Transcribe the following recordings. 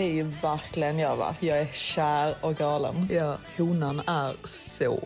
det är ju verkligen jag va. Jag är kär och galen. Ja, honan är så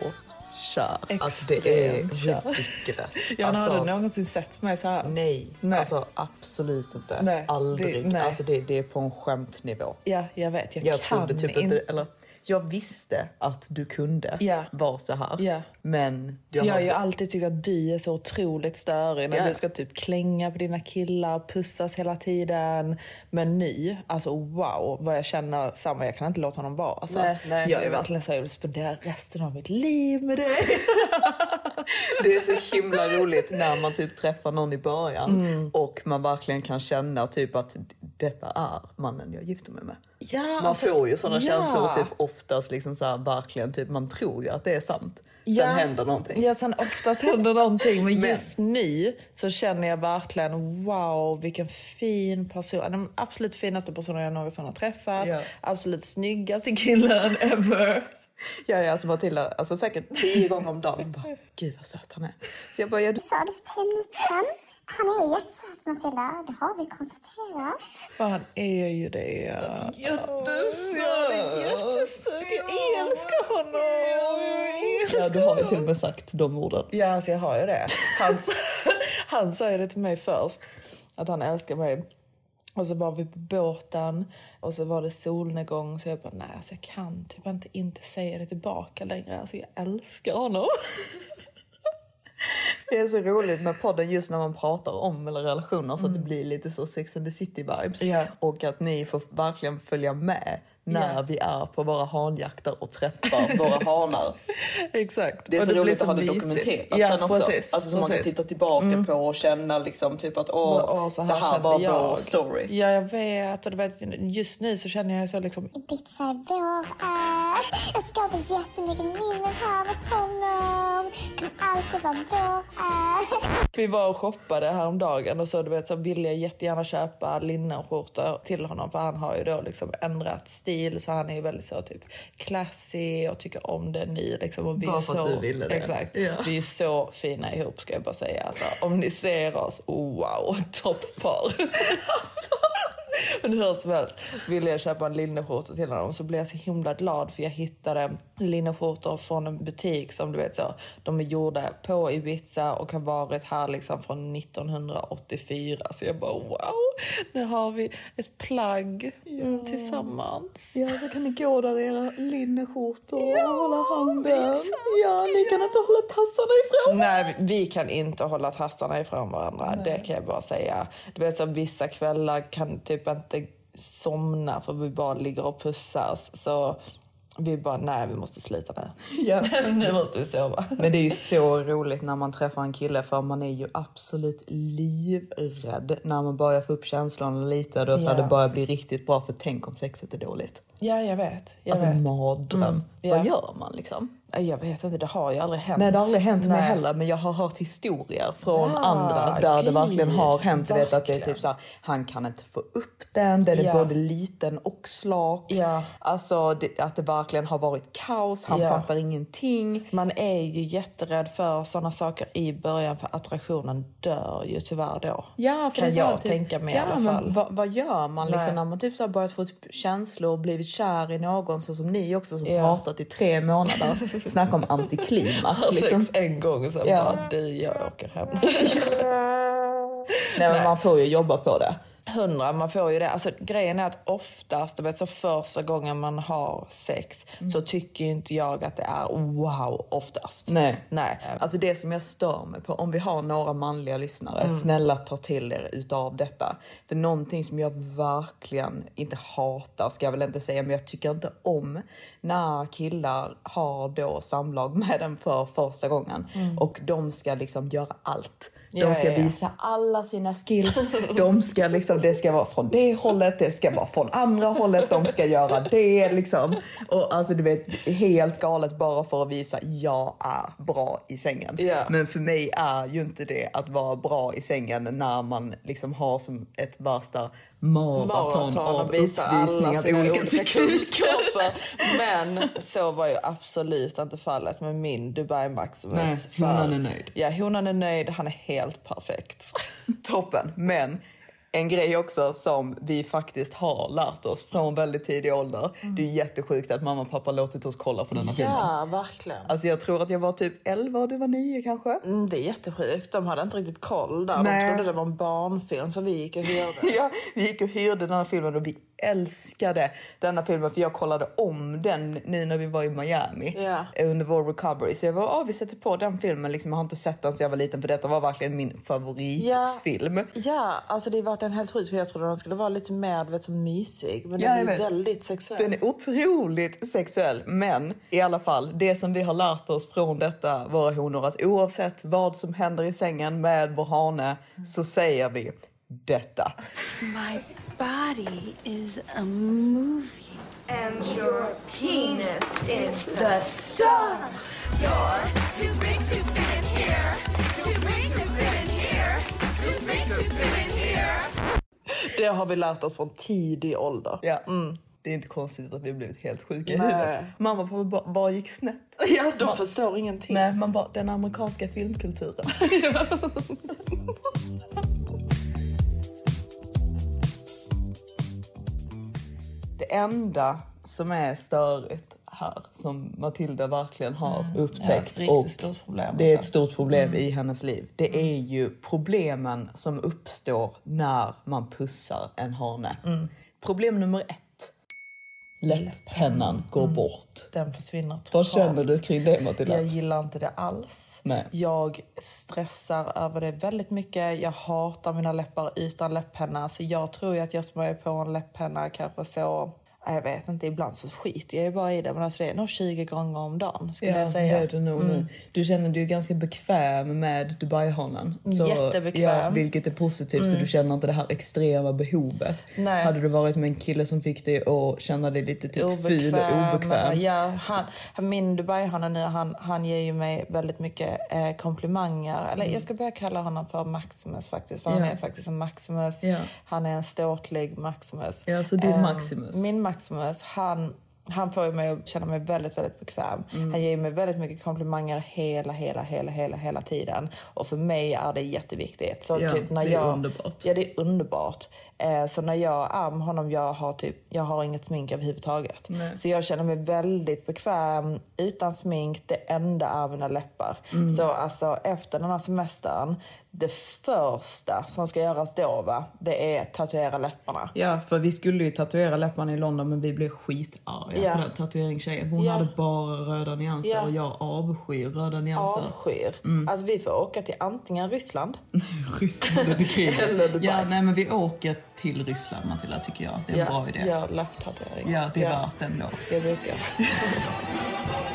kär. Alltså det är Extremt ridiculous. Ja, men alltså, Har du någonsin sett mig så här? Nej, Nej. alltså absolut inte. Nej, Aldrig. det- nej. Alltså det, det är på en skämtnivå. Ja, jag vet. Jag, Jag kan trodde typ inte. eller jag visste att du kunde Ja. vara så här. Ja. Men jag har ju alltid tyckt att du är så otroligt störig när Ja. du ska typ klänga på dina killar, pussas hela tiden. Men nu, alltså wow vad jag känner samma, jag kan inte låta honom vara. Alltså, Nej, nej, jag är verkligen så jag vill spendera resten av mitt liv med dig. Det är så himla roligt när man typ träffar någon i början Mm. och man verkligen kan känna typ att detta är mannen jag gifter mig med. Ja, Man alltså, får ju sådana ja. känslor typ oftast liksom så här, verkligen typ man tror ju att det är sant. Sen Ja. händer någonting. Ja, sen oftast händer någonting. Men Men- just nu så känner jag verkligen wow vilken fin person. Den absolut finaste personen jag någonsin har träffat. Ja. Absolut snyggaste killen ever. Ja, ja, alltså Matilda, alltså säkert tio gånger om dagen bara, gud vad söt han är. Så jag bara, ja, du sa det för tre minuter sedan. Han är jättesöt Matilda, det har vi konstaterat. Han är ju det. jättesöt. Jättesöt. Jag älskar honom. Jag Ja, älskar du har ju till och med sagt de orden. Ja, alltså jag har ju det. Han, han säger det till mig först, att han älskar mig. Och så var vi på båten och så var det solnedgång så jag bara nej alltså jag kan typ inte inte säga det tillbaka längre. Alltså jag älskar honom. Det är så roligt med podden just när man pratar om eller relationer så att det blir lite så Sex and the City vibes. Ja. Och att ni får verkligen följa med när Ja. vi är på våra hanjakter och träffar våra hanar. Exakt. Det är Och så blir roligt att ha det dokumenterat ja, sen också. Precis, alltså så man kan titta tillbaka på och känna liksom typ att åh, Åh, så det här var jag. vår story. Ja, jag vet. Och du vet. Just nu så känner jag så liksom... Ibiza är vår ö. Jag skapar jättemycket minnen här med honom. Kommer alltid vara vår ö. Vi var och shoppade häromdagen och så, du vet, så ville jag jättegärna köpa linnenskjortor till honom för han har ju då liksom ändrat stil så han är ju väldigt så typ classy och tycker om det nu. Liksom, och vi Bara är för att så, du ville det. Exakt. Ja. Vi är så fina ihop ska jag bara säga. Alltså, om ni ser oss, oh, wow, topppar. Alltså. Men hur som helst ville jag köpa en linneskjorta till honom så blev jag så himla glad för jag hittade linneskjortor från en butik som du vet så de är gjorda på Ibiza och har varit här liksom från 1984 så jag bara wow, nu har vi ett plagg mm, tillsammans. Ja, så kan ni gå där i era linneskjortor och hålla handen. Ja, ni kan inte hålla tassarna ifrån. Nej, vi- kan inte hålla tassarna ifrån varandra. Det kan jag bara säga. Du vet, så vissa kvällar kan typ inte somna för vi bara ligger och pussas. Så vi bara, nej, vi måste slita nu. Ja. nu måste vi sova. Men det är ju så roligt när man träffar en kille för man är ju absolut livrädd när man börjar få upp känslorna lite. Då så Ja. det börjar bli riktigt bra för tänk om sexet är dåligt. Ja, jag vet. Jag Alltså vet. mardröm. ja. Vad gör man liksom? Jag vet inte, det har ju aldrig hänt. Nej det har aldrig hänt mig Nej. heller men jag har hört historier från Ja, andra där det verkligen gud, har hänt. Du vet att det är verkligen. typ så här, han kan inte få upp den, den är Ja. både liten och slak. Ja. Alltså det, att det verkligen har varit kaos, han Ja. fattar ingenting. Man är ju jätterädd för såna saker i början för attraktionen dör ju tyvärr då. Ja, för kan det jag tänka mig ja, i alla fall. Vad, vad gör man liksom Nej. när man typ så börjat få typ känslor och blivit kär i någon så som ni också som pratat i tre månader. Snacka om antiklimax liksom. Sex en gång och sen Ja. bara, du, jag åker hem. Nej, men man får ju jobba på det. Hundra, man får ju det. Alltså, grejen är att oftast, vet, så första gången man har sex så tycker inte jag att det är wow oftast. Nej. Nej. Alltså det som jag stör mig på, om vi har några manliga lyssnare, snälla ta till er utav detta. För någonting som jag verkligen, inte hatar ska jag väl inte säga, men jag tycker inte om när killar har då samlag med den för första gången och de ska liksom göra allt. De ska visa alla sina skills, de ska liksom, det ska vara från det hållet, det ska vara från andra hållet, de ska göra det liksom. Och alltså du vet, helt galet bara för att visa jag är bra i sängen. Ja. Men för mig är ju inte det att vara bra i sängen när man liksom har som ett värsta maraton av visa alla uppvisning av sina olika olika kunskaper. Men så var ju absolut inte fallet med min Dubai Maximus. Nej, honan är nöjd. Ja, honan är nöjd. Han är helt perfekt. Toppen, men En grej också som vi faktiskt har lärt oss från väldigt tidig ålder. Det är jättesjukt att mamma och pappa låtit oss kolla på denna filmen. Ja, verkligen. Alltså jag tror att jag var typ 11 och du var 9 kanske. Mm, det är jättesjukt. De hade inte riktigt koll där. Nej. De trodde det var en barnfilm som vi gick och hyrde. Ja, vi gick och hyrde den här filmen och vi älskade denna filmen för jag kollade om den nu när vi var i Miami eh, under vår recovery. Så jag var, ah, vi sätter på den filmen. Liksom, jag har inte sett den sen jag var liten för detta var verkligen min favoritfilm. Ja, alltså det var en helt sjukt för jag trodde den skulle vara lite mer vet, så mysig. Men Ja, den är väldigt sexuell. Den är otroligt sexuell, men i alla fall, det som vi har lärt oss från detta våra honor, att oavsett vad som händer i sängen med vår hane så säger vi detta. My body is a movie. And your penis is the star. You're too big to fit in here. Too big to fit in here. Too big to fit in here. Det har vi lärt oss från tidig ålder. Ja. Det är inte konstigt att vi har blivit helt sjuka i huvudet. Mamma och pappa bara, vad gick snett? Ja, de förstår ingenting. Nej, man bara, den amerikanska filmkulturen. det enda som är störigt här, som Matilda verkligen har Mm. Ja, upptäckt riktigt och det är ett alltså. stort problem Mm. i hennes liv. Det är ju problemen som uppstår när man pussar en hane. Mm. Problem nummer ett. Läpppennan går bort. Den försvinner totalt. Vad känner du kring det Matilda? Jag gillar inte det alls. Nej. Jag stressar över det väldigt mycket. Jag hatar mina läppar utan läpppenna. Så jag tror att jag smörjer på en läpppenna kanske så... Jag vet inte, ibland så skiter jag ju bara i det. Men alltså det är nog 20 gånger om dagen skulle jag säga. Mm. det är det nog nu. Du känner dig ganska bekväm med Dubai-hanen. Så- Jättebekväm. Mm. Ja, vilket är positivt, så du känner inte det här extrema behovet. Nej. Hade du varit med en kille som fick dig att känna dig lite typ ful och obekväm. Ja, han, min Dubai-hane nu, han, han ger ju mig väldigt mycket eh, komplimanger. Eller jag ska börja kalla honom för Maximus faktiskt. För han Mm. Ja. är faktiskt en Maximus. Ja. Han är en ståtlig Maximus. Ja, så din Eh, Maximus. Min Maximus, han, han får mig att känna mig väldigt, väldigt bekväm. Mm. Han ger mig väldigt mycket komplimanger hela, hela, hela, hela, hela tiden. Och för mig är det jätteviktigt. Så Ja, typ när det är jag, underbart. Ja, det är underbart. Eh, så när jag är med honom, jag har, typ, jag har inget smink överhuvudtaget. Nej. Så jag känner mig väldigt bekväm utan smink. Det enda är mina läppar. Mm. Så alltså efter den här semestern, det första som ska göras då, va, det är tatuera läpparna. Ja, för vi skulle ju tatuera läpparna i London men vi blev skitarga Ja. på den tatueringstjejen. Hon Ja. hade bara röda nyanser Ja. och jag avskyr röda nyanser. Avskyr. Mm. Alltså vi får åka till antingen Ryssland Ryssland under kriget. Eller Dubai. Ja, nej men vi åker till Ryssland Matilda tycker jag. Det är en bra idé. gör läpptatuering. Ja, det är värt den då. Ska jag boka?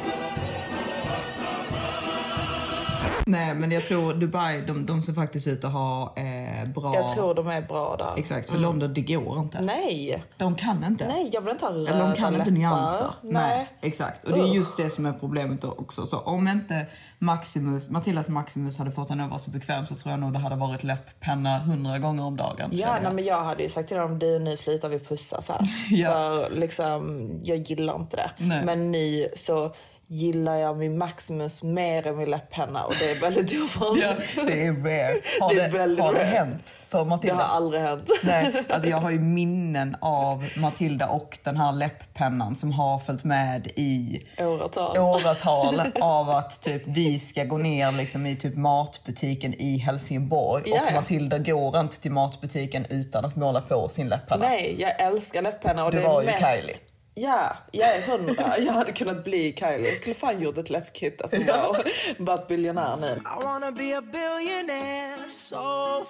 Nej, men jag tror Dubai, de, de ser faktiskt ut att ha eh, bra... Jag tror de är bra där. Exakt, för London, det går inte. Nej, De kan inte. nej jag vill inte ha röda Eller de kan inte nyanser. Nej. exakt. Och det är just det som är problemet också. Så om inte Maximus, Matildas Maximus hade fått henne att vara så bekväm så tror jag nog det hade varit läpppenna hundra gånger om dagen. Ja, nej, men jag hade ju sagt till dem, du nu slutar vi pussas här. Ja. För liksom, jag gillar inte det. Nej. Men nu så gillar jag min Maximus mer än min läpppenna och det är väldigt Ja, ovanligt. det är rare. Har Det det, är har det rare. hänt för Det Matilda? har aldrig hänt. Nej, alltså jag har ju minnen av Matilda och den här läpppennan som har följt med i Åratal. åratal av att typ vi ska gå ner liksom i typ matbutiken i Helsingborg Ja, och ja. Matilda går inte till matbutiken utan att måla på sin läppenna. Nej, jag älskar läpppenna och Det det, var är ju mest... Kylie. Ja, jag är hundra. Jag hade kunnat bli Kylie. Jag skulle fan gjort ett läppkit. Alltså, wow. Varit biljonär nu. I wanna be a billionaire so.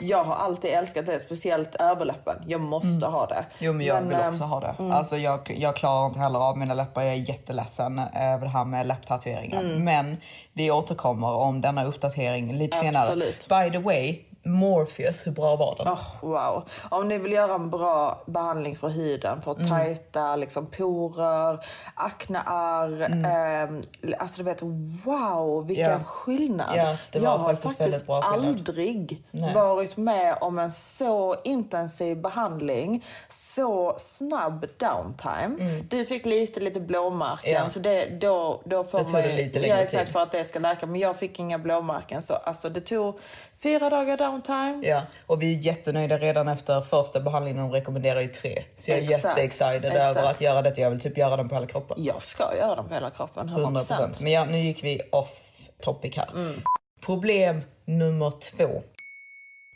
Jag har alltid älskat det, speciellt överläppen. Jag måste ha det. Mm. Jo men jag vill ehm, också ha det. Alltså jag, jag klarar inte heller av mina läppar. Jag är jätteledsen över det här med läpptatueringar. Mm. Men vi återkommer om denna uppdatering lite Absolut. senare. By the way, Morpheus, hur bra var den? Oh, wow. Om ni vill göra en bra behandling för huden för Mm. tajta liksom, porer, aknear. Mm. ehm, alltså du vet, wow vilken Ja. skillnad. Var jag har faktiskt aldrig Nej. varit med om en så intensiv behandling, så snabb downtime. Du fick lite, lite blåmärken Mm. Så det, då, då får Det tog man lite längre ja, exakt, tid. för att det ska läka. Men jag fick inga blåmärken så alltså det tog fyra dagar downtime time. Ja, och vi är jättenöjda redan efter första behandlingen. De rekommenderar ju tre. Så jag är jätteexcited över att göra det. Jag vill typ göra den på hela kroppen. Jag ska göra dem på hela kroppen, 100%. 100%. Men ja, nu gick vi off topic här. Mm. Problem nummer två.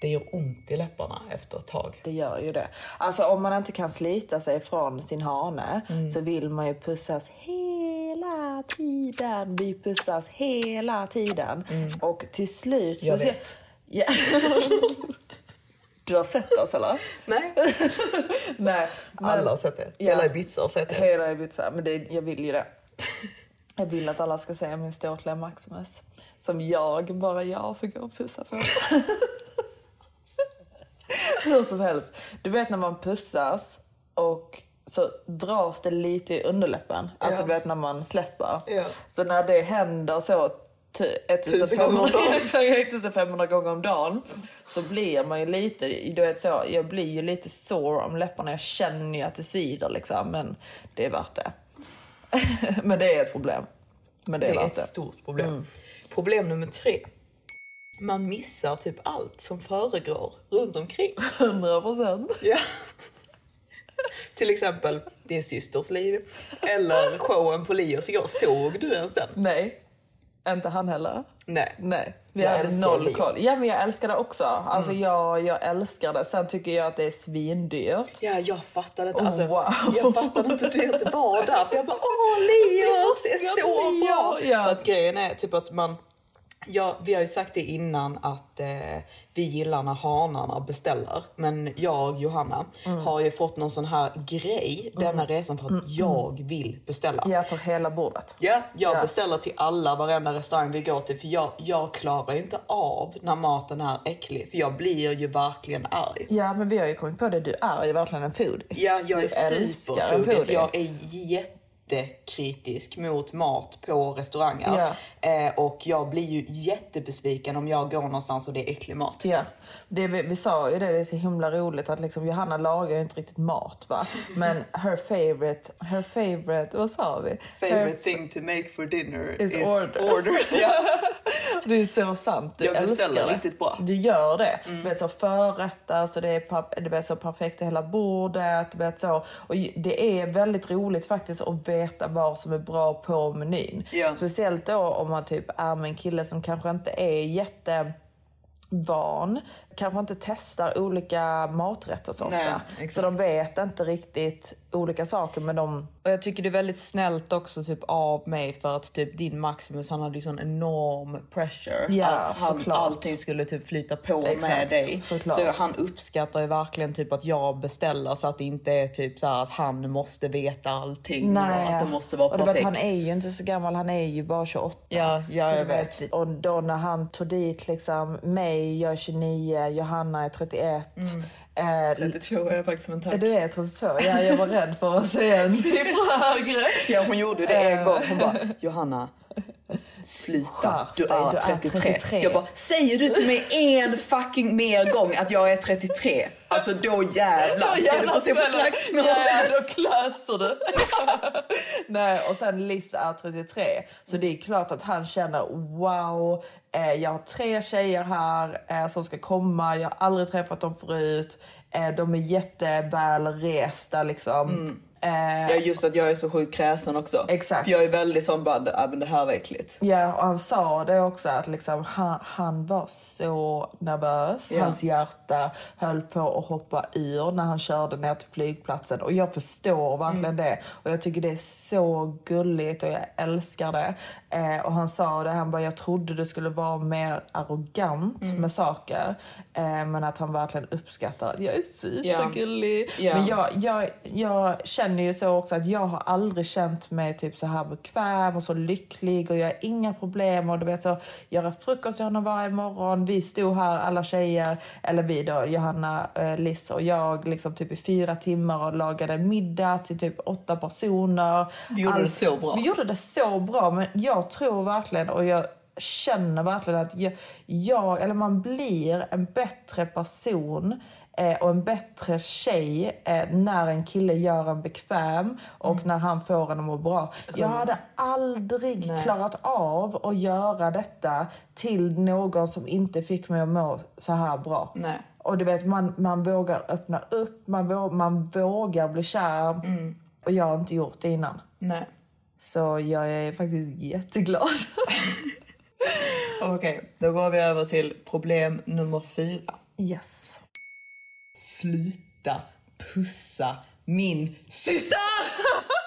Det gör ont i läpparna efter ett tag. Det gör ju det. Alltså om man inte kan slita sig från sin hane Mm. så vill man ju pussas hela tiden. Vi pussas hela tiden. Och till slut... Mm. Jag vet. Ja. du har sett oss eller? Nej. Nej. men- Alla har sett det. Ja. Hela Ibiza har sett det. Hela Ibiza, men det, jag vill ju det. Jag vill att alla ska se min ståtliga Maximus. Som jag, bara jag, får gå och pussa på. Hur som helst. Du vet när man pussas och så dras det lite i underläppen. Alltså Ja. du vet när man släpper. Ja. Så när det händer så 1500, gånger om dagen. Exakt, 1500 gånger om dagen så blir man ju lite, du vet så, jag blir ju lite sår om läpparna. Jag känner ju att det svider liksom, men det är värt det. men det är ett problem. Men det Det är är värt ett det. stort problem. Mm. Problem nummer tre. Man missar typ allt som föregår runt omkring. 100 procent. Ja. Till exempel din systers liv eller showen på Lios igår. Såg du ens den? Nej, inte han heller. Nej. Nej, vi Jag hade noll koll. Ja, men jag älskar det också. Alltså jag, jag älskar det. Sen tycker jag att det är svindyrt. Ja, jag fattade inte. Oh, Alltså, wow. Jag fattade inte hur dyrt det var där. Jag bara, åh Leos, det är så bra. Ja. För att grejen är typ att man, ja, vi har ju sagt det innan att eh, vi gillar när hanarna beställer. Men jag, Johanna, Mm. har ju fått någon sån här grej denna resan för att jag vill beställa. Ja, för hela bordet. Ja, jag Ja. beställer till alla, varenda restaurang vi går till. För jag, jag klarar inte av när maten är äcklig. För jag blir ju verkligen arg. Ja, men vi har ju kommit på det. Du är ju verkligen en foodie. Ja, jag är Du superfoodie. Jag är jättekritisk mot mat på restauranger. Ja. Eh, och jag blir ju jättebesviken om jag går någonstans och det är äcklig mat. Ja, det, vi, vi sa ju det, det är så himla roligt att liksom Johanna lagar ju inte riktigt mat va. Men her favorite, her favorite, vad sa vi? Her, thing to make for dinner is orders. ja. det är så sant, du Jag beställer det. riktigt bra. Du gör det. Du vet så förrätter, så det är, du vet, så perfekt i hela bordet. Du vet, så. Och det är väldigt roligt faktiskt att veta vad som är bra på menyn. Ja. Speciellt då om man typ är med en kille som kanske inte är jätte van, kanske inte testar olika maträtter så ofta. Nej, så de vet inte riktigt olika saker men de... Och jag tycker det är väldigt snällt också typ av mig för att typ din Maximus han hade ju sån enorm pressure Ja, att han, såklart. allting skulle typ flyta på med Exakt, dig. såklart. Så han uppskattar ju verkligen typ att jag beställer så att det inte är typ så att han måste veta allting och att det måste vara och du vet, perfekt. han är ju inte så gammal, han är ju bara 28. Ja, ja, jag du vet. Och då när han tog dit liksom mig, jag är 29, Johanna är 31. Eh, 32 är jag faktiskt som en Ja, du är 32. Ja, jag var rädd för att säga en siffra högre. Ja, hon gjorde det Eh. en gång. Hon bara, Johanna, sluta. Du är, du är 33. 33. Jag bara, säger du till mig en fucking mer gång att jag är 33? Alltså då jävlar ska du få se på slagsmål. Ja, då klöser du. Nej, och sen Liz är 33. Så det är klart att han känner wow, eh, jag har tre tjejer här eh, som ska komma. Jag har aldrig träffat dem förut. Eh, de är jätteväl resta liksom. Eh, Ja just att jag är så sjukt kräsen också. Exakt. För jag är väldigt sån bara, "Ah, men det här var äckligt. Ja, och han sa det också att liksom, han, han var så nervös. Ja. Hans hjärta höll på att hoppa ur när han körde ner till flygplatsen. Och jag förstår verkligen det. Och jag tycker det är så gulligt och jag älskar det. Eh, och han sa det, han bara, jag trodde du skulle vara mer arrogant med saker. Eh, men att han verkligen uppskattar att jag är supergullig. Ja. Men jag, jag, jag känner ju så också att jag har aldrig känt mig typ så här bekväm och så lycklig och jag har inga problem och du vet så göra frukost till honom varje morgon. Vi stod här alla tjejer, eller vi då, Johanna, eh, Liz och jag liksom typ i fyra timmar och lagade middag till typ åtta personer. Vi gjorde det så bra. Vi gjorde det så bra men jag tror verkligen och jag känner verkligen att jag, jag eller man blir en bättre person eh, och en bättre tjej eh, när en kille gör en bekväm och när han får en att må bra. Jag hade aldrig klarat av att göra detta till någon som inte fick mig att må så här bra. Nej. Och du vet, man, man vågar öppna upp, man, vågar, man vågar bli kär. Och jag har inte gjort det innan. Nej. Så jag är faktiskt jätteglad. Okej, då går vi över till problem nummer fyra. Yes. Sluta pussa min syster!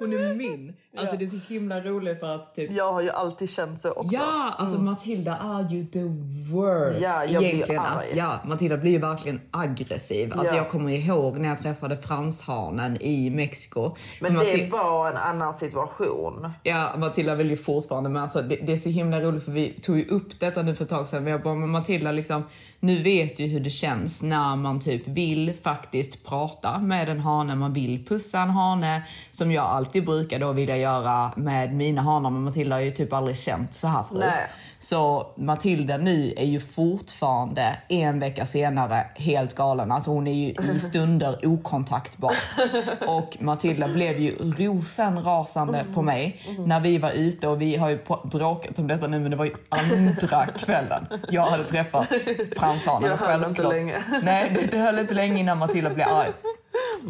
Hon är min. Alltså det är så himla roligt för att typ Jag har ju alltid känt så också. Ja, alltså Matilda är ju the worst Ja, jag blir egentligen. arg. Att, ja, Matilda blir ju verkligen aggressiv. Alltså Ja. jag kommer ihåg när jag träffade franshanen i Mexiko. Men Matil- det var en annan situation. Ja, Matilda vill ju fortfarande, men alltså det, det är så himla roligt för vi tog ju upp detta nu för ett tag sedan. Men jag bara, men Matilda liksom, nu vet ju hur det känns när man typ vill faktiskt prata med en hane, man vill pussa en hane som jag alltid brukar då vilja göra med mina hanar. Men Matilda har ju typ aldrig känt så här förut. Nej. Så Matilda nu är ju fortfarande en vecka senare helt galen. Alltså hon är ju i stunder okontaktbar. Och Matilda blev ju rosenrasande på mig när vi var ute och vi har ju bråkat om detta nu men det var ju andra kvällen jag hade träffat franshanen. Jag höll inte länge. Nej, det, det höll inte länge innan Matilda blev arg.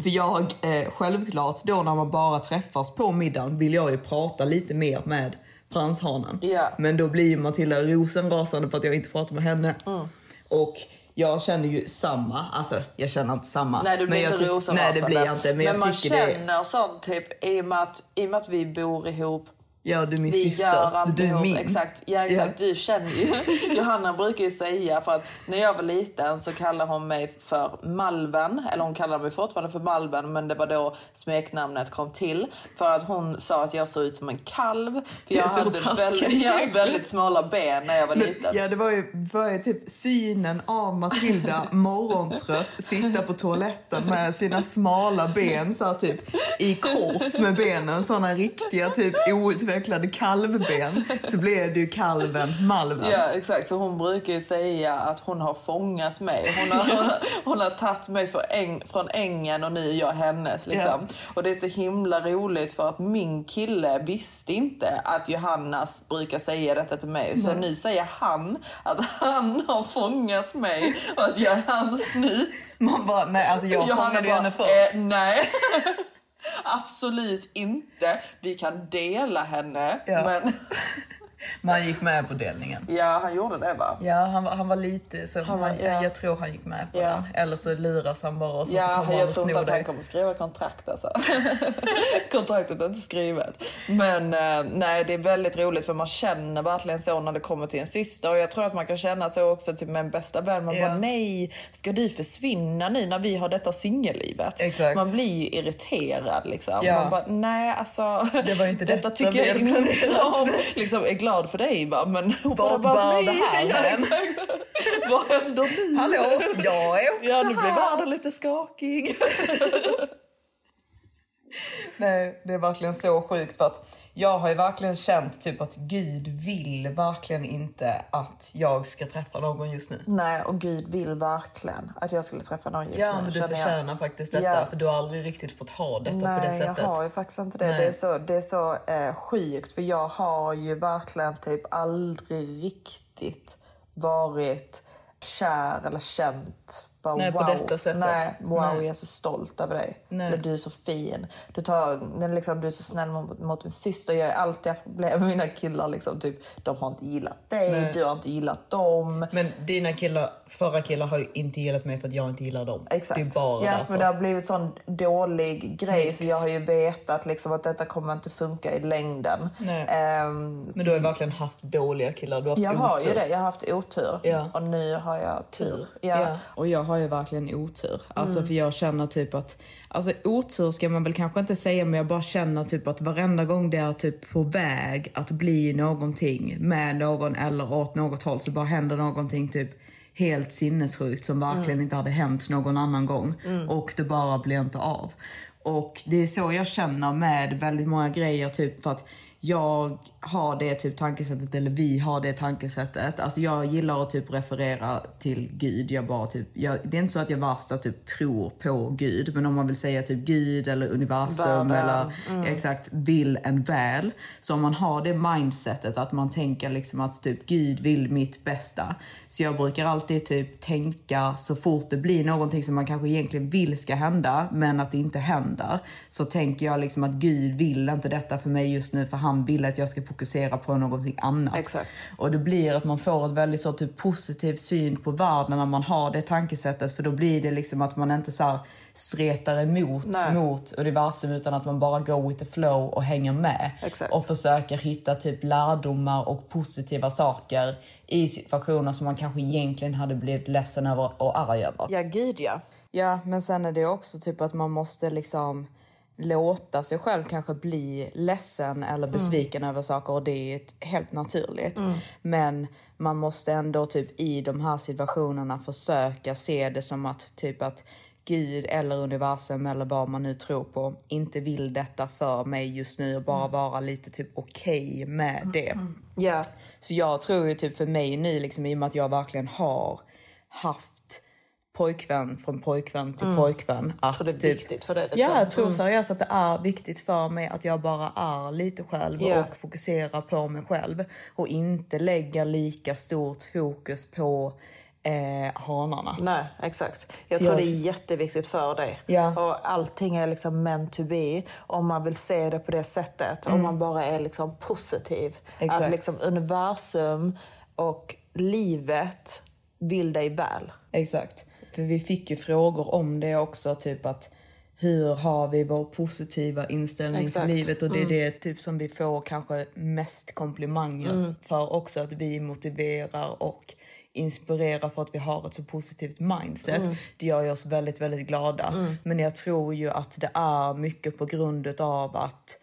För jag, eh, självklart, då när man bara träffas på middagen vill jag ju prata lite mer med franshanen. Ja. Men då blir Matilda rosenrasande för att jag inte pratar med henne. Mm. Och jag känner ju samma, alltså jag känner inte samma. Nej, du blir men jag inte rosenrasande. Nej, det blir jag inte. Men, jag man tycker det känner sånt typ i och, med att, i och med att vi bor ihop. Ja, du är min Vi syster. gör allt du min. Exakt, ja, exakt. Du känner ju. Johanna brukar ju säga för att när jag var liten så kallade hon mig för Malven. Eller hon kallar mig fortfarande för Malven men det var då smeknamnet kom till. För att hon sa att jag såg ut som en kalv. För jag hade väldigt, egentligen. väldigt smala ben när jag var liten. Ja, det var ju, var ju typ synen av Matilda morgontrött sitta på toaletten med sina smala ben så här, typ i kors med benen, såna riktiga typ outvecklade kalvben. Så blev det ju kalven Malven. Ja exakt, så hon brukar ju säga att hon har fångat mig. Hon har, hon har, hon har tagit mig för äng, från ängen och nu är jag hennes. Liksom. Och det är så himla roligt för att min kille visste inte att Johannas brukar säga detta till mig. Så nu säger han att han har fångat mig och att jag är hans nu. Man bara, nej alltså jag Johanna fångade ju henne bara, först. eh, nej. Absolut inte. Vi kan dela henne. Ja. Men Men han gick med på delningen. ja, han gjorde det va? Ja, han var, han var lite så. Han var- han, ja. Jag tror han gick med på Ja. den. Eller så luras han bara och så, så Ja, kommer han jag och tror inte snor att han dig. kommer skriva kontrakt alltså. Kontraktet är inte skrivet. Men eh, nej, det är väldigt roligt för man känner verkligen så när det kommer till en syster. Och jag tror att man kan känna så också typ med en bästa vän. Man Ja. bara nej, ska du försvinna nu när vi har detta singellivet? Exakt. Man blir ju irriterad liksom. Ja. Man bara nej alltså. Det var inte detta detta tycker jag inte om. Liksom är glad för dig va, men Vart bär det här Ja, hän? Vad händer nu? Hallå, jag är också Ja, nu blir världen lite skakig. Nej, det är verkligen så sjukt för att jag har ju verkligen känt typ att Gud vill verkligen inte att jag ska träffa någon just nu. Nej, och Gud vill verkligen att jag skulle träffa någon just Ja, nu. men du känner jag. förtjänar faktiskt detta Ja. för du har aldrig riktigt fått ha detta på det Nej, sättet. jag har ju faktiskt inte det. Nej. Det är så, det är så eh, sjukt för jag har ju verkligen typ aldrig riktigt varit kär eller känt bara, Nej, på wow. detta sättet. Nej, wow, Nej. jag är så stolt över dig. Nej. Eller du är så fin. Du, tar, liksom, du är så snäll mot, mot min syster. Jag har alltid haft problem med mina killar. Liksom, typ, de har inte gillat dig, Nej. du har inte gillat dem. Men dina killar, förra killar har ju inte gillat mig för att jag inte gillar dem. Exakt. Det är bara ja, därför. men det har blivit sån dålig grej så jag har ju vetat liksom att detta kommer inte funka i längden. Nej. Ehm, Men du har ju verkligen haft dåliga killar. Du har haft jag har otur. ju det, jag har haft otur Ja. och nu har jag tur. Ja. Ja. Och jag har ju verkligen otur. Alltså för jag känner typ att, alltså otur ska man väl kanske inte säga men jag bara känner typ att varenda gång det är typ på väg att bli någonting med någon eller åt något håll så bara händer någonting typ helt sinnessjukt som verkligen inte hade hänt någon annan gång och det bara blir inte av. Och det är så jag känner med väldigt många grejer typ för att jag har det typ tankesättet, eller vi har det tankesättet. Alltså jag gillar att typ referera till Gud. Jag bara typ, jag, det är inte så att jag värsta typ tror på Gud, men om man vill säga typ Gud eller universum Världen, eller exakt vill en väl. Så om man har det mindsetet att man tänker liksom att typ Gud vill mitt bästa. Så jag brukar alltid typ tänka så fort det blir någonting som man kanske egentligen vill ska hända, men att det inte händer. Så tänker jag liksom att Gud vill inte detta för mig just nu, för han vill att jag ska fokusera på någonting annat. Exakt. Och det blir att man får ett väldigt så typ positiv syn på världen när man har det tankesättet, för då blir det liksom att man inte så här stretar emot Nej. mot universum utan att man bara go with the flow och hänger med. Exakt. Och försöker hitta typ lärdomar och positiva saker i situationer som man kanske egentligen hade blivit ledsen över och arg över. Ja, gud ja. Ja, men sen är det också typ att man måste liksom låta sig själv kanske bli ledsen eller besviken över saker och det är helt naturligt. Men man måste ändå typ i de här situationerna försöka se det som att typ att Gud eller universum eller vad man nu tror på inte vill detta för mig just nu och bara vara lite typ okej med det. Ja, Så jag tror ju typ för mig nu, liksom, i och med att jag verkligen har haft pojkvän från pojkvän till pojkvän. Att tror det är typ, viktigt för dig, liksom. Ja, jag tror seriöst att det är viktigt för mig att jag bara är lite själv Ja. och fokuserar på mig själv. Och inte lägga lika stort fokus på eh, hanarna. nej, exakt. Jag Så tror jag- det är jätteviktigt för dig. Ja. Och allting är liksom meant to be. Om man vill se det på det sättet. Om man bara är liksom positiv. Exakt. Att liksom universum och livet vill dig väl. Exakt. För vi fick ju frågor om det också, typ att hur har vi vår positiva inställning Exakt. till livet? Och det är det typ som vi får kanske mest komplimanger för också, att vi motiverar och inspirerar för att vi har ett så positivt mindset. Det gör oss väldigt, väldigt glada. Men jag tror ju att det är mycket på grund av att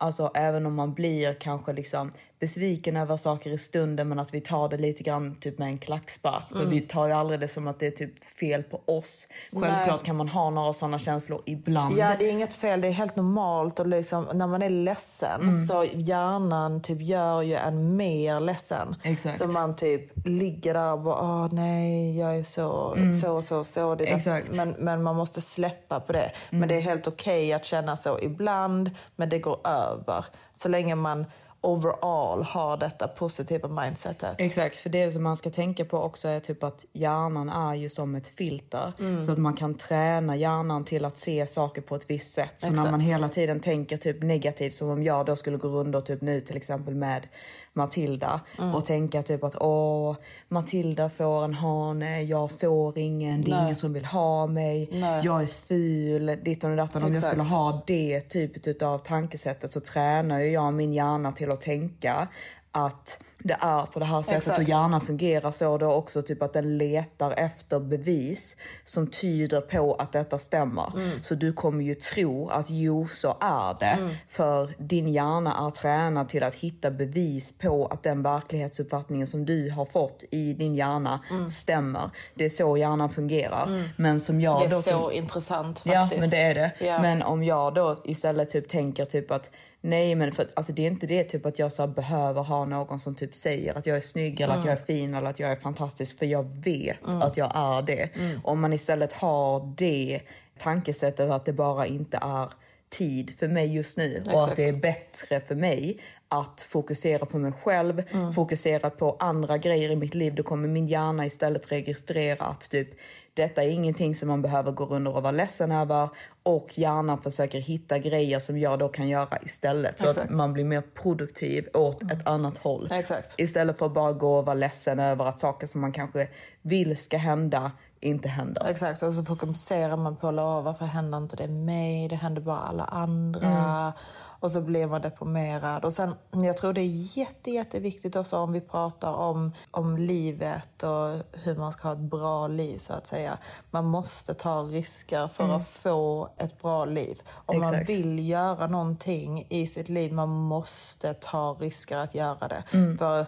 Alltså även om man blir kanske liksom besviken över saker i stunden men att vi tar det lite grann typ med en klackspark. För vi tar ju aldrig det som att det är typ fel på oss. Självklart kan man ha några sådana känslor ibland. Ja, det är inget fel. Det är helt normalt. Och liksom, när man är ledsen så hjärnan typ gör ju en mer ledsen. Exakt. Så man typ ligger där och bara, åh nej, jag är så, så, så, så. Det Exakt. Men, men man måste släppa på det. Men det är helt okej att känna så ibland, men det går över. Så länge man overall har detta positiva mindsetet. Exakt, för det som man ska tänka på också är typ att hjärnan är ju som ett filter. Mm. Så att man kan träna hjärnan till att se saker på ett visst sätt. Så när Exakt. man hela tiden tänker typ negativt, som om jag då skulle gå runt och typ nu till exempel med Matilda Mm. och tänka typ att åh, Matilda får en hane, jag får ingen, det är Nej. ingen som vill ha mig, Nej. jag är ful, ditton och datton. Om jag skulle ha det typet av tankesättet så tränar ju jag min hjärna till till att tänka att det är på det här sättet Exakt. och hjärnan fungerar så då också typ att den letar efter bevis som tyder på att detta stämmer. Mm. Så du kommer ju tro att jo, så är det. För din hjärna är tränad till att hitta bevis på att den verklighetsuppfattningen som du har fått i din hjärna stämmer. Det är så hjärnan fungerar. Men som jag Mm. Det är då så som- intressant Ja, faktiskt. men det är det. Ja. Men om jag då istället typ tänker typ att nej, men för, alltså det är inte det typ att jag så behöver ha någon som typ säger att jag är snygg eller att jag är fin eller att jag är fantastisk för jag vet att jag är det. Om man istället har det tankesättet att det bara inte är tid för mig just nu och Exakt. att det är bättre för mig att fokusera på mig själv, fokusera på andra grejer i mitt liv. Då kommer min hjärna istället registrera att typ detta är ingenting som man behöver gå runt och vara ledsen över och hjärnan försöker hitta grejer som jag då kan göra istället så Exakt. att man blir mer produktiv åt ett annat håll. Exakt. Istället för att bara gå och vara ledsen över att saker som man kanske vill ska hända inte händer. Exakt, och så fokuserar man på "Åh, varför händer inte det mig? Det händer bara alla andra. Och så blir man deprimerad. Och sen, jag tror det är jätte, jätteviktigt också om vi pratar om, om livet och hur man ska ha ett bra liv så att säga. Man måste ta risker för att få ett bra liv. Om man Exakt. vill göra någonting i sitt liv, man måste ta risker att göra det. För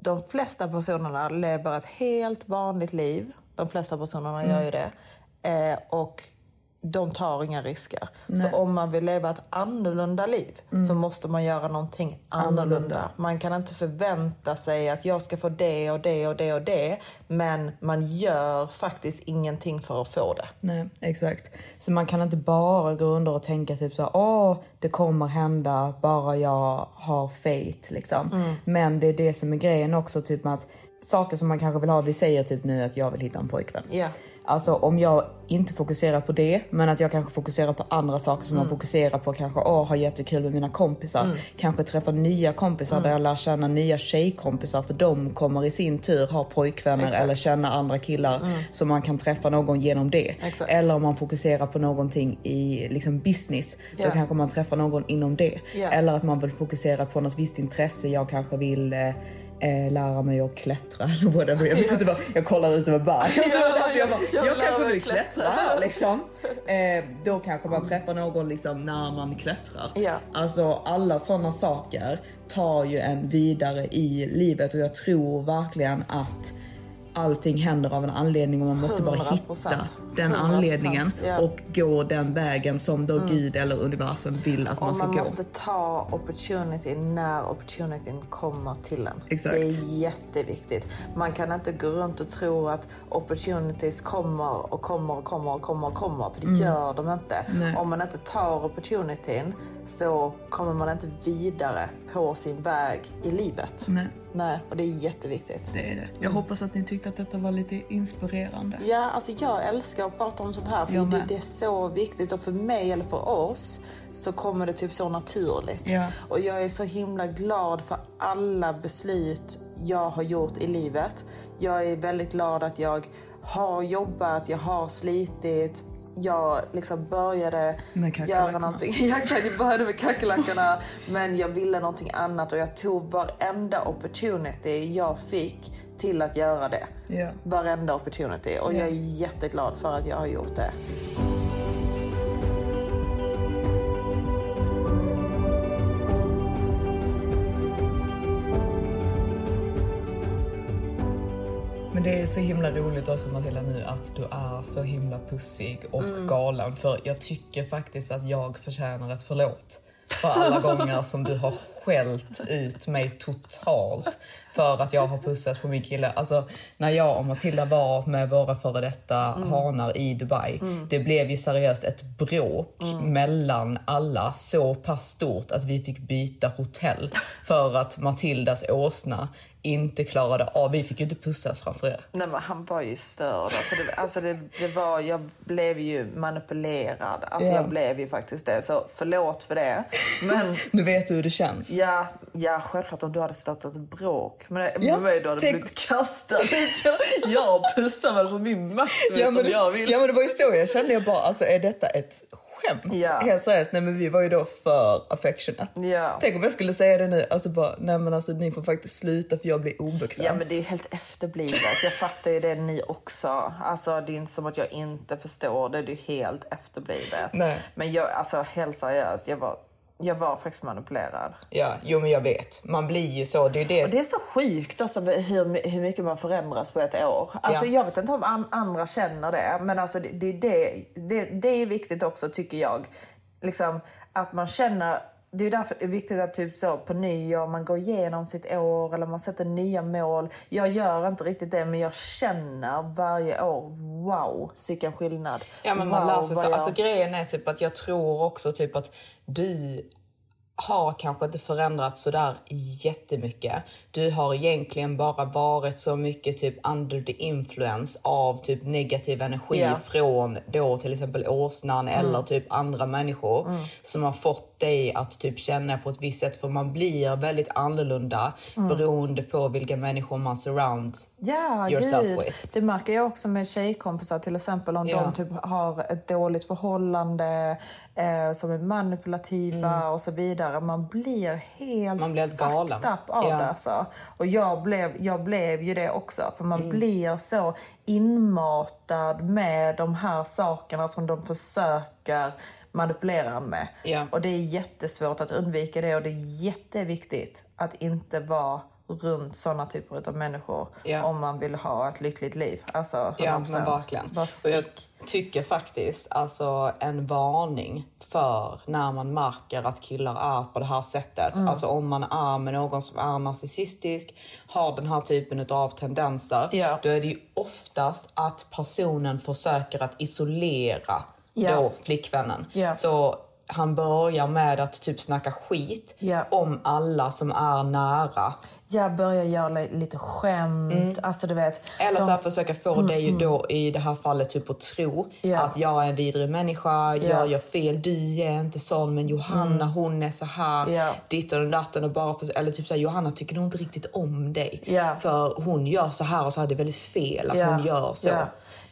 de flesta personerna lever ett helt vanligt liv. De flesta personerna gör ju det. Eh, och de tar inga risker. Så om man vill leva ett annorlunda liv så måste man göra någonting annorlunda. Annorlunda. Man kan inte förvänta sig att jag ska få det och det och det och det. Men man gör faktiskt ingenting för att få det. Nej, exakt. Så man kan inte bara gå under och tänka typ så åh, det kommer hända bara jag har faith liksom. Men det är det som är grejen också, typ att saker som man kanske vill ha, vi säger typ nu att jag vill hitta en pojkvän. Ja. Alltså om jag inte fokuserar på det, men att jag kanske fokuserar på andra saker som man fokuserar på. Kanske åh, ha jättekul med mina kompisar. Kanske träffa nya kompisar där jag lär känna nya tjejkompisar för de kommer i sin tur ha pojkvänner Exakt. eller känna andra killar så man kan träffa någon genom det. Exakt. Eller om man fokuserar på någonting i liksom business, Ja. då kanske man träffar någon inom det. Ja. Eller att man vill fokusera på något visst intresse. Jag kanske vill eh, eh, lära mig att klättra eller whatever. Jag vet inte vad, jag kollar ut över berg. Därför jag, jag jag, lära kanske vill klättra. klättra här liksom. Eh, då kanske man träffar någon liksom när man klättrar. Ja. Alltså alla sådana saker tar ju en vidare i livet och jag tror verkligen att allting händer av en anledning och man måste bara 100%. hitta den 100%, anledningen ja. och gå den vägen som då Gud eller universum vill att man Och ska man gå. måste ta opportunity när opportunityn kommer till en. Exakt. Det är jätteviktigt. Man kan inte gå runt och tro att opportunities kommer och kommer och kommer och kommer och kommer. För det gör de inte. Mm. Nej. Om man inte tar opportunityn så kommer man inte vidare på sin väg i livet. Nej. Nej, och det är jätteviktigt. Det är det. Jag hoppas att ni tyckte att detta var lite inspirerande. Ja, alltså jag älskar att prata om sånt här för det, det är så viktigt och för mig eller för oss så kommer det typ så naturligt. Ja. Och jag är så himla glad för alla beslut jag har gjort i livet. Jag är väldigt glad att jag har jobbat, jag har slitit. Jag liksom började göra någonting. Jag började med kackerlackorna men jag ville någonting annat och jag tog varenda opportunity jag fick till att göra det. Ja. Varenda opportunity och jag är jätteglad för att jag har gjort det. Det är så himla roligt också Matilda nu att du är så himla pussig och Mm. galen. För jag tycker faktiskt att jag förtjänar ett förlåt. För alla gånger som du har skällt ut mig totalt för att jag har pussat på min kille. Alltså när jag och Matilda var med våra före detta Mm. hanar i Dubai. Det blev ju seriöst ett bråk Mm. mellan alla så pass stort att vi fick byta hotell för att Matildas åsna inte klarade av. Vi fick ju inte pussas framför er. Nej men han var ju störd. Alltså det, alltså det, det var, jag blev ju manipulerad. Alltså Ja. jag blev ju faktiskt det. Så förlåt för det. Men Nu vet du hur det känns. ja, ja självklart om du hade startat bråk. Men Ja, ja, mig då hade tänk- blivit kastad. Jag, jag pussar väl på min max Ja som det, jag vill. ja men det var ju så jag kände jag bara, alltså är detta ett skämt? Ja. Helt seriöst, nej men vi var ju då för affectionate. Ja. Tänk om jag skulle säga det nu, alltså bara, nej men alltså ni får faktiskt sluta för jag blir obekväm. Ja men det är ju helt efterblivet. Jag fattar ju det ni också. Alltså det är inte som att jag inte förstår det. Det är ju helt efterblivet. Nej. Men jag, alltså helt seriöst, jag var, jag var faktiskt manipulerad. Ja, jo men jag vet. Man blir ju så, det är det. Och det är så sjukt alltså, hur, hur mycket man förändras på ett år. Alltså, Ja. Jag vet inte om an, andra känner det, men alltså, det, det, det, det, det är viktigt också tycker jag. Liksom, att man känner det är därför det är viktigt att typ så på nyår man går igenom sitt år eller man sätter nya mål. Jag gör inte riktigt det men jag känner varje år, wow, sicken skillnad. Ja men man wow, lär sig så. jag- Alltså grejen är typ att jag tror också typ att du har kanske inte förändrats sådär jättemycket. Du har egentligen bara varit så mycket typ under the influence av typ negativ energi Ja. från då till exempel åsnan eller typ andra människor som har fått dig att typ känna på ett visst sätt för man blir väldigt annorlunda beroende på vilka människor man surround Ja, yourself gud. with. Det märker jag också med tjejkompisar till exempel om Ja. de typ har ett dåligt förhållande, eh, som är manipulativa och så vidare. Man blir helt Mm. Man blir helt galen. av Ja. det. Alltså. Och jag blev, jag blev ju det också. För man Mm. blir så inmatad med de här sakerna som de försöker manipulera en med. Ja. Och det är jättesvårt att undvika det och det är jätteviktigt att inte vara runt såna typer av människor Ja. om man vill ha ett lyckligt liv. Alltså 100%. Ja, men verkligen. Och jag, tycker faktiskt alltså en varning för när man märker att killar är på det här sättet. Mm. Alltså om man är med någon som är narcissistisk, har den här typen av tendenser, Ja. då är det ju oftast att personen försöker att isolera Ja. då flickvännen. Ja. Så han börjar med att typ snacka skit Ja. om alla som är nära. Jag börjar göra li- lite skämt. Alltså du vet. Eller de- så här försöka få dig ju då i det här fallet typ att tro Ja. att jag är en vidrig människa, Ja. jag gör fel, du är inte sån men Johanna hon är så här, Ja. ditt och datten och bara för, eller typ så här, Johanna tycker nog inte riktigt om dig. För hon gör så här och så här, det är väldigt fel att hon gör så.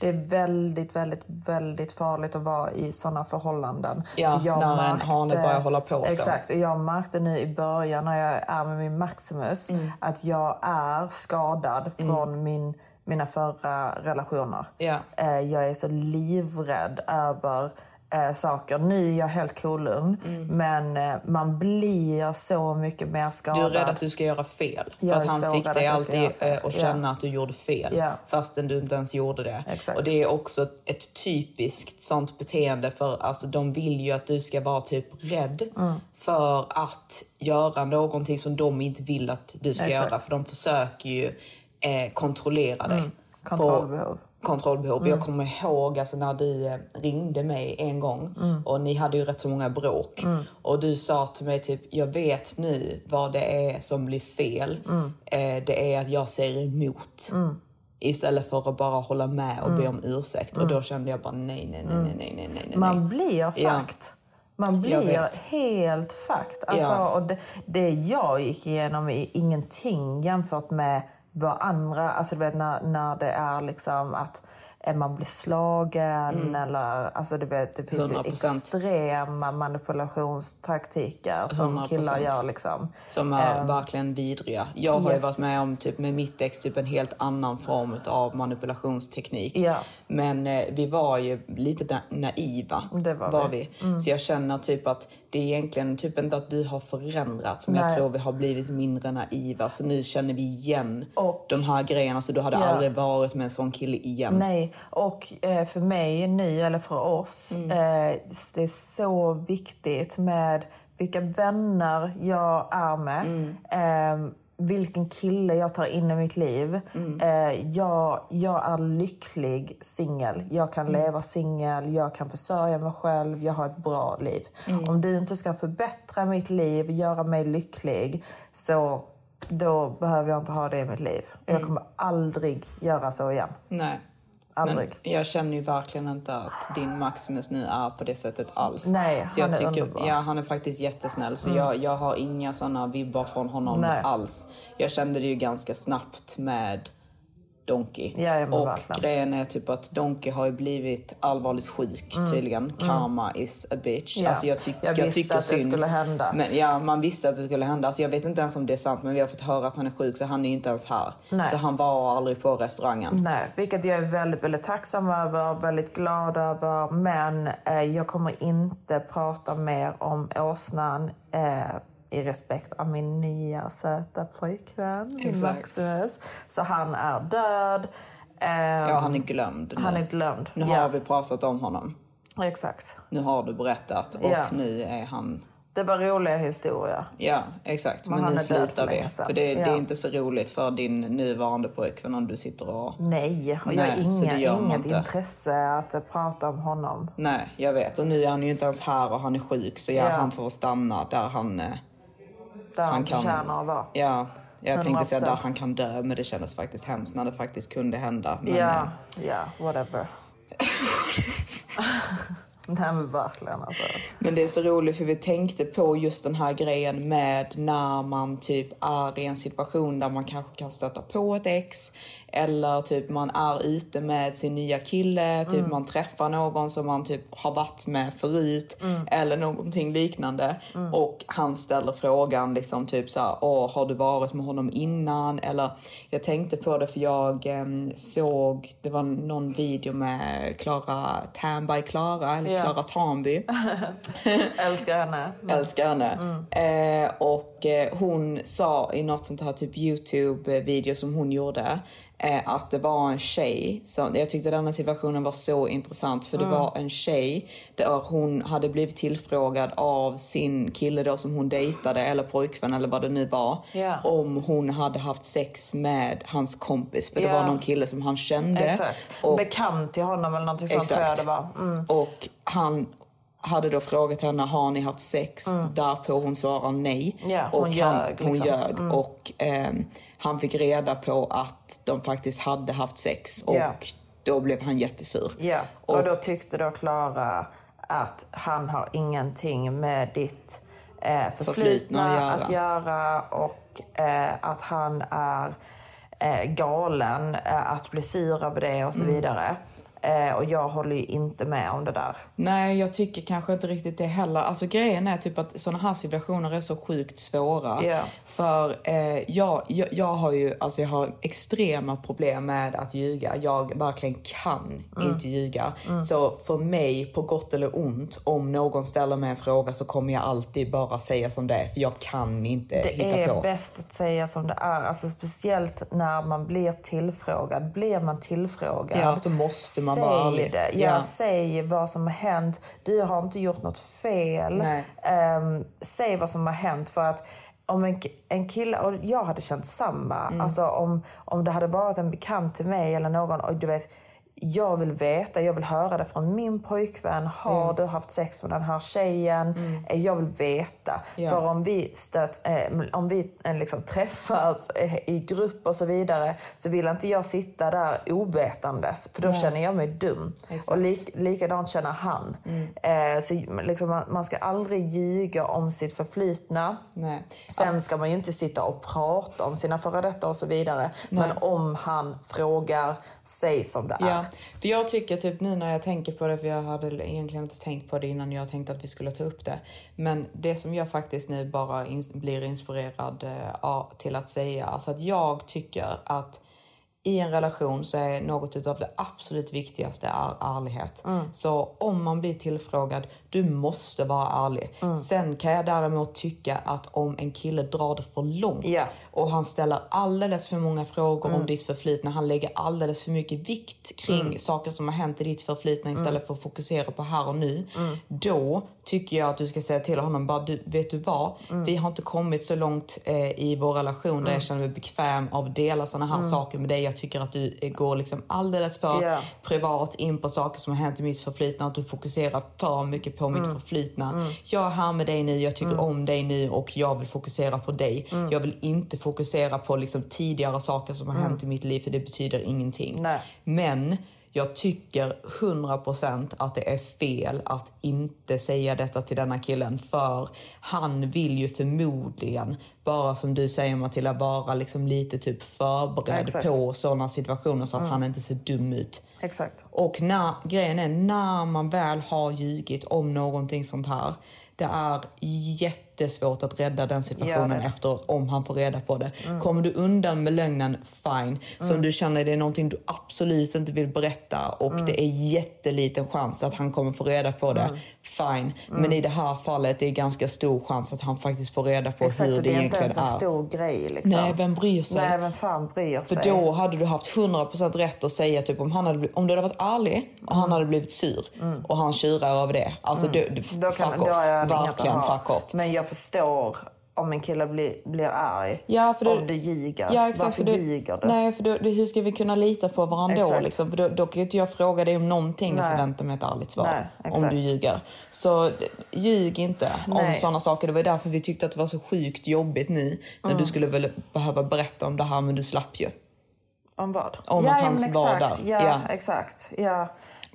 Det är väldigt, väldigt, väldigt farligt att vara i såna förhållanden. Ja, För jag när en hane börjar hålla på så. Exakt, och jag märkte nu i början när jag är med min Maximus Mm. att jag är skadad från min, mina förra relationer. Eh, jag är så livrädd över eh, saker. Nu är jag helt kolugn, men eh, man blir så mycket mer Mm. Du skadad. är rädd att du ska göra fel. Jag för att han fick dig alltid eh, att känna att du gjorde fel. Ja. Fastän du inte ens gjorde det. Exakt. Och det är också ett typiskt sånt beteende för alltså, de vill ju att du ska vara typ rädd Mm. för att göra någonting som de inte vill att du ska Exakt. göra. För de försöker ju eh, kontrollera dig. Mm. Kontrollbehov. På, kontrollbehov. Mm. Jag kommer ihåg alltså, när du eh, ringde mig en gång Mm. och ni hade ju rätt så många bråk. Och du sa till mig typ, jag vet nu vad det är som blir fel. Mm. Eh, det är att jag säger emot. Istället för att bara hålla med och be om ursäkt. Och då kände jag bara nej, nej, nej, nej, nej, nej, nej. Mm. Man blir Ja. fakt. Man blir helt fakt. Alltså, Ja. och det, det jag gick igenom är ingenting jämfört med vad andra... Alltså du vet när, när det är liksom att man blir slagen eller... Alltså du vet, det finns ju 100%. extrema manipulationstaktiker som 100%. killar gör liksom. Som är verkligen vidriga. Jag har ju yes. varit med om typ med mitt ex typ en helt annan form av manipulationsteknik. Ja. Men eh, vi var ju lite na- naiva. Det var vi. Mm. Så jag känner typ att det är egentligen typ inte att du har förändrats men jag Nej. tror vi har blivit mindre naiva. Så nu känner vi igen Och- de här grejerna. Så du hade Ja. aldrig varit med en sån kille igen. Nej, och eh, för mig nu, eller för oss, Mm. eh, det är så viktigt med vilka vänner jag är med. Mm. Eh, vilken kille jag tar in i mitt liv. Mm. Eh, jag, jag är lycklig singel. Jag kan Mm. leva singel, jag kan försörja mig själv, jag har ett bra liv. Mm. Om du inte ska förbättra mitt liv, göra mig lycklig, så då behöver jag inte ha det i mitt liv. Mm. Jag kommer aldrig göra så igen. Nej. Aldrig. Men jag känner ju verkligen inte att din Maximus nu är på det sättet alls. Nej, så jag han är tycker, underbar. Mm. Ja, han är faktiskt jättesnäll. Så jag, jag har inga såna vibbar från honom Nej. alls. Jag kände det ju ganska snabbt med Donkey. Ja, och verkligen. grejen är typ att Donkey har ju blivit allvarligt sjuk tydligen. Karma is a bitch. Mm. Ja, Alltså jag, tyck, jag jag visste tycker att det synd. skulle hända. Men ja, man visste att det skulle hända. Alltså jag vet inte ens om det är sant, men vi har fått höra att han är sjuk så han är inte ens här. Nej. Så han var aldrig på restaurangen. Nej, vilket jag är väldigt, väldigt tacksam över, väldigt glad över. Men eh, jag kommer inte prata mer om åsnan eh, i respekt av min nya söta pojkvän, min. Maximus. Så han är död. Eh, Ja, han är glömd nu. han är glömd. Nu ja, har vi pratat om honom. Exakt. Nu har du berättat och Ja. nu är han... Det var roliga historier. Ja, exakt. Men Men, nu slutar vi. För det, det Ja. är inte så roligt för din nuvarande pojkvän om du sitter och... Nej, och jag har inga, det inget inte. intresse att eh, prata om honom. Nej, jag vet. Och nu är han ju inte ens här och han är sjuk så ja, Ja. han får stanna där han... Där han, Han kan- förtjänar att vara. Ja, jag tänkte säga 100%. där han kan dö men det kändes faktiskt hemskt när det faktiskt kunde hända. Men, Ja, eh, ja, whatever. Nej men verkligen alltså. Men det är så roligt för vi tänkte på just den här grejen med när man typ är i en situation där man kanske kan stöta på ett ex eller typ man är ute med sin nya kille, typ Mm. man träffar någon som man typ har varit med förut Mm. eller någonting liknande och han ställer frågan liksom typ så här, Åh, har du varit med honom innan? Eller jag tänkte på det för jag em, såg, det var någon video med Klara Tambay Klara eller. Klara Tamby. Älskar henne. Älskar henne. Eh, och eh, hon sa i något sånt här typ Youtube-video som hon gjorde eh, att det var en tjej. Så jag tyckte denna situationen var så intressant för det var en tjej där hon hade blivit tillfrågad av sin kille då som hon dejtade eller pojkvän eller vad det nu var. Ja. Om hon hade haft sex med hans kompis för det Ja. var någon kille som han kände. Exakt. Och- Bekant till honom eller någonting sånt tror jag det var. Mm. och han hade då frågat henne, har ni haft sex? Därpå hon svarar nej. Mm. Ja, hon och han, ljög, hon liksom. ljög. Och ehm, han fick reda på att de faktiskt hade haft sex. Och Ja. då blev han jättesur. Ja, och, Och- då tyckte då Klara att han har ingenting med ditt eh, förflutna Förflutna att att göra, och eh, att han är eh, galen eh, att bli sur över det och så Mm. vidare. Eh, och jag håller ju inte med om det där. Nej, jag tycker kanske inte riktigt det heller. Alltså grejen är typ att såna här situationer är så sjukt svåra. Ja. För eh, jag, jag, jag har ju alltså jag har extrema problem med att ljuga. Jag verkligen kan Mm. inte ljuga. Så för mig, på gott eller ont, om någon ställer mig en fråga så kommer jag alltid bara säga som det är. För jag kan inte Det hitta är på. bäst att säga som det är. Alltså, speciellt när man blir tillfrågad. Blir man tillfrågad, Ja, så måste man säg vara ärlig. det. Ja, Ja. Säg vad som har hänt. Du har inte gjort något fel. Ehm, säg vad som har hänt. För att om en, en kille, och jag hade känt samma. Mm. Alltså om, om det hade varit en bekant till mig eller någon. Och du vet, jag vill veta, jag vill höra det från min pojkvän. Har Mm. du haft sex med den här tjejen? Eh, Jag vill veta. Ja. För om vi, stöt, eh, om vi eh, liksom träffas eh, i grupp och så vidare så vill inte jag sitta där ovetandes för då känner jag mig dum. Exakt. Och lik, likadant känner han. Eh, så liksom, man, man ska aldrig ljuga om sitt förflutna. Nej. Sen ska man ju inte sitta och prata om sina före detta och så vidare. Men om han frågar, säg som det är. Ja, för jag tycker typ nu när jag tänker på det, för jag hade egentligen inte tänkt på det innan jag tänkte att vi skulle ta upp det. Men det som jag faktiskt nu bara ins- blir inspirerad eh, till att säga, alltså att jag tycker att i en relation så är något av det absolut viktigaste är ärlighet. Så om man blir tillfrågad, du måste vara ärlig. Sen kan jag däremot tycka att om en kille drar det för långt Ja. och han ställer alldeles för många frågor om ditt förflutna. Han lägger alldeles för mycket vikt kring saker som har hänt i ditt förflutna istället för att fokusera på här och nu. Då tycker jag att du ska säga till honom bara, du, vet du vad? Vi har inte kommit så långt eh, i vår relation där jag känner mig bekväm av att dela såna här saker med dig. Jag tycker att du eh, går liksom alldeles för Ja. privat in på saker som har hänt i mitt förflutna och att du fokuserar för mycket på mitt förflutna. Jag är här med dig nu, jag tycker om dig nu och jag vill fokusera på dig. Jag vill inte fokusera på liksom tidigare saker som har hänt i mitt liv för det betyder ingenting. Nej. Men jag tycker 100% att det är fel att inte säga detta till denna killen för han vill ju förmodligen, bara som du säger Matilda, vara liksom lite typ förberedd Exakt. på sådana situationer så att han inte ser dum ut. Exakt. Och när, grejen är, när man väl har ljugit om någonting sånt här, det är jättesvårt att rädda den situationen det är det. efter om han får reda på det. Kommer du undan med lögnen, fine. Så om du känner det är någonting du absolut inte vill berätta och det är jätteliten chans att han kommer få reda på det, fine. Men i det här fallet är det ganska stor chans att han faktiskt får reda på Exakt, hur och det det är inte egentligen ens en är. stor grej. Liksom. Nej, vem bryr sig? Nej, vem fan bryr sig? För då hade du haft 100% rätt att säga typ om, han hade, om du hade varit ärlig och han hade blivit sur och han tjurar över det. Alltså du, du, Mm. Då, kan, fuck off. är Verkligen fuck off. Men jag förstår om en kille blir, blir arg. Ja, för om du ljuger. Ja, exakt, Varför för du, ljuger du? Nej, för då, det- hur ska vi kunna lita på varandra då? Exakt. Liksom? För då, då kan ju inte jag fråga dig om någonting och Nej. förvänta mig ett ärligt svar. Nej, om du ljuger. Så ljug inte om Nej. sådana saker. Det var därför vi tyckte att det var så sjukt jobbigt nu när Mm. du skulle väl behöva berätta om det här men du slapp ju. Om vad? Om ja, att han var exakt. där. Ja, Ja. exakt. Ja.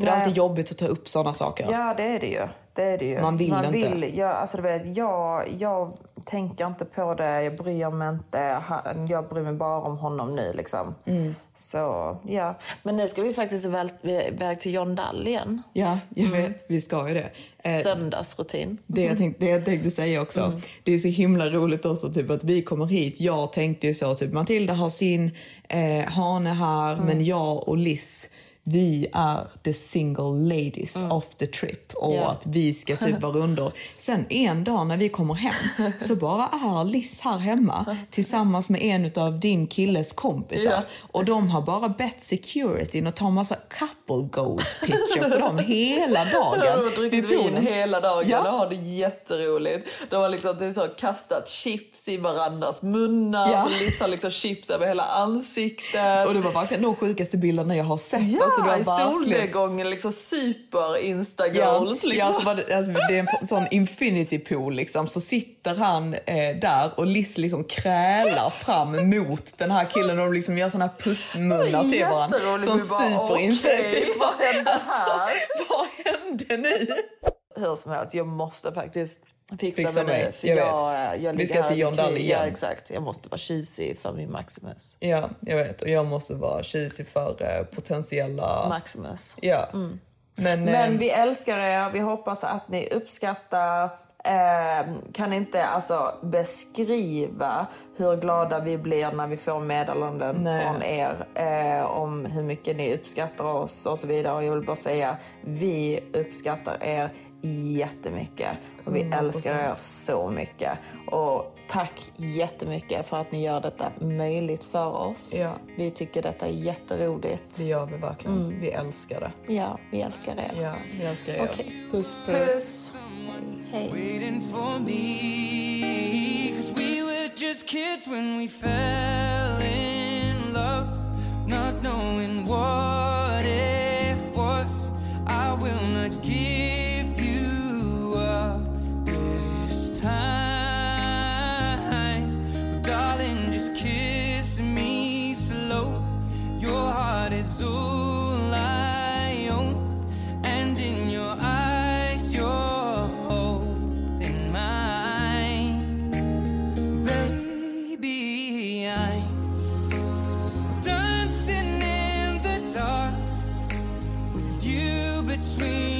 För det är Nej. alltid jobbigt att ta upp sådana saker. Ja, det är det ju. Det är det ju. Man vill Man inte. Vill, ja, alltså, du vet, jag, jag tänker inte på det, jag bryr mig inte. Han- Jag bryr mig bara om honom nu. Liksom. Mm. Så, ja. Men nu ska vi faktiskt iväg, till John Dall igen. Ja, jag Mm. vet. Vi ska ju det. Eh, Söndagsrutin. Det jag, tänkte, det jag tänkte säga också. Mm. Det är så himla roligt också typ, att vi kommer hit. Jag tänkte ju så, typ Matilda har sin eh, hane här, Mm. men jag och Liz vi är the single ladies of the trip och Ja. att vi ska typ vara rundor. Sen en dag när vi kommer hem så bara är Liz här hemma tillsammans med en av din killes kompisar Ja. och de har bara bett securityn att ta massa couple goals picture på dem hela dagen. De har druckit vin hela dagen Ja. och har det jätteroligt. De har liksom, det är så, kastat chips i varandras munnar, Ja. så Liz har liksom chips över hela ansiktet. Och det var verkligen de sjukaste bilderna jag har sett. Ja, Alltså, det var i verkligen- solnedgången, liksom super insta Ja, liksom. ja så var det, alltså, det är en sån infinity pool liksom. Så sitter han eh, där och Liz liksom krälar fram mot den här killen och de liksom gör såna här pussmunnar till varandra. Sån superintensiv. okej, vad hände här? Vad hände nu? Hur som helst, jag måste faktiskt fixa, Fixa mig. För jag jag, jag, Vi ska till John. Dahl igen. Ja, exakt. Jag måste vara cheesy för min Maximus. Ja, jag vet. Och jag måste vara cheesy för eh, potentiella... Maximus. ja. Men, Men eh, vi älskar er. Vi hoppas att ni uppskattar. Eh, kan inte alltså beskriva hur glada vi blir när vi får meddelanden Nej. från er eh, om hur mycket ni uppskattar oss och så vidare. Och jag vill bara säga, vi uppskattar er jättemycket och vi älskar er så mycket. Och tack jättemycket för att ni gör detta möjligt för oss. Ja. Vi tycker detta är jätteroligt. det gör vi verkligen. Vi älskar det. Ja, vi älskar er. Ja, vi älskar er. Okej. Puss, puss. Hej. Time. Darling, just kiss me slow. Your heart is all I own. And in your eyes, you're holding mine. Baby, I'm dancing in the dark with you between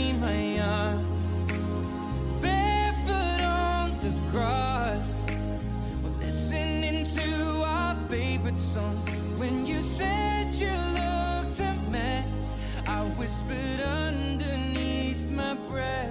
When you said you looked a mess, I whispered underneath my breath,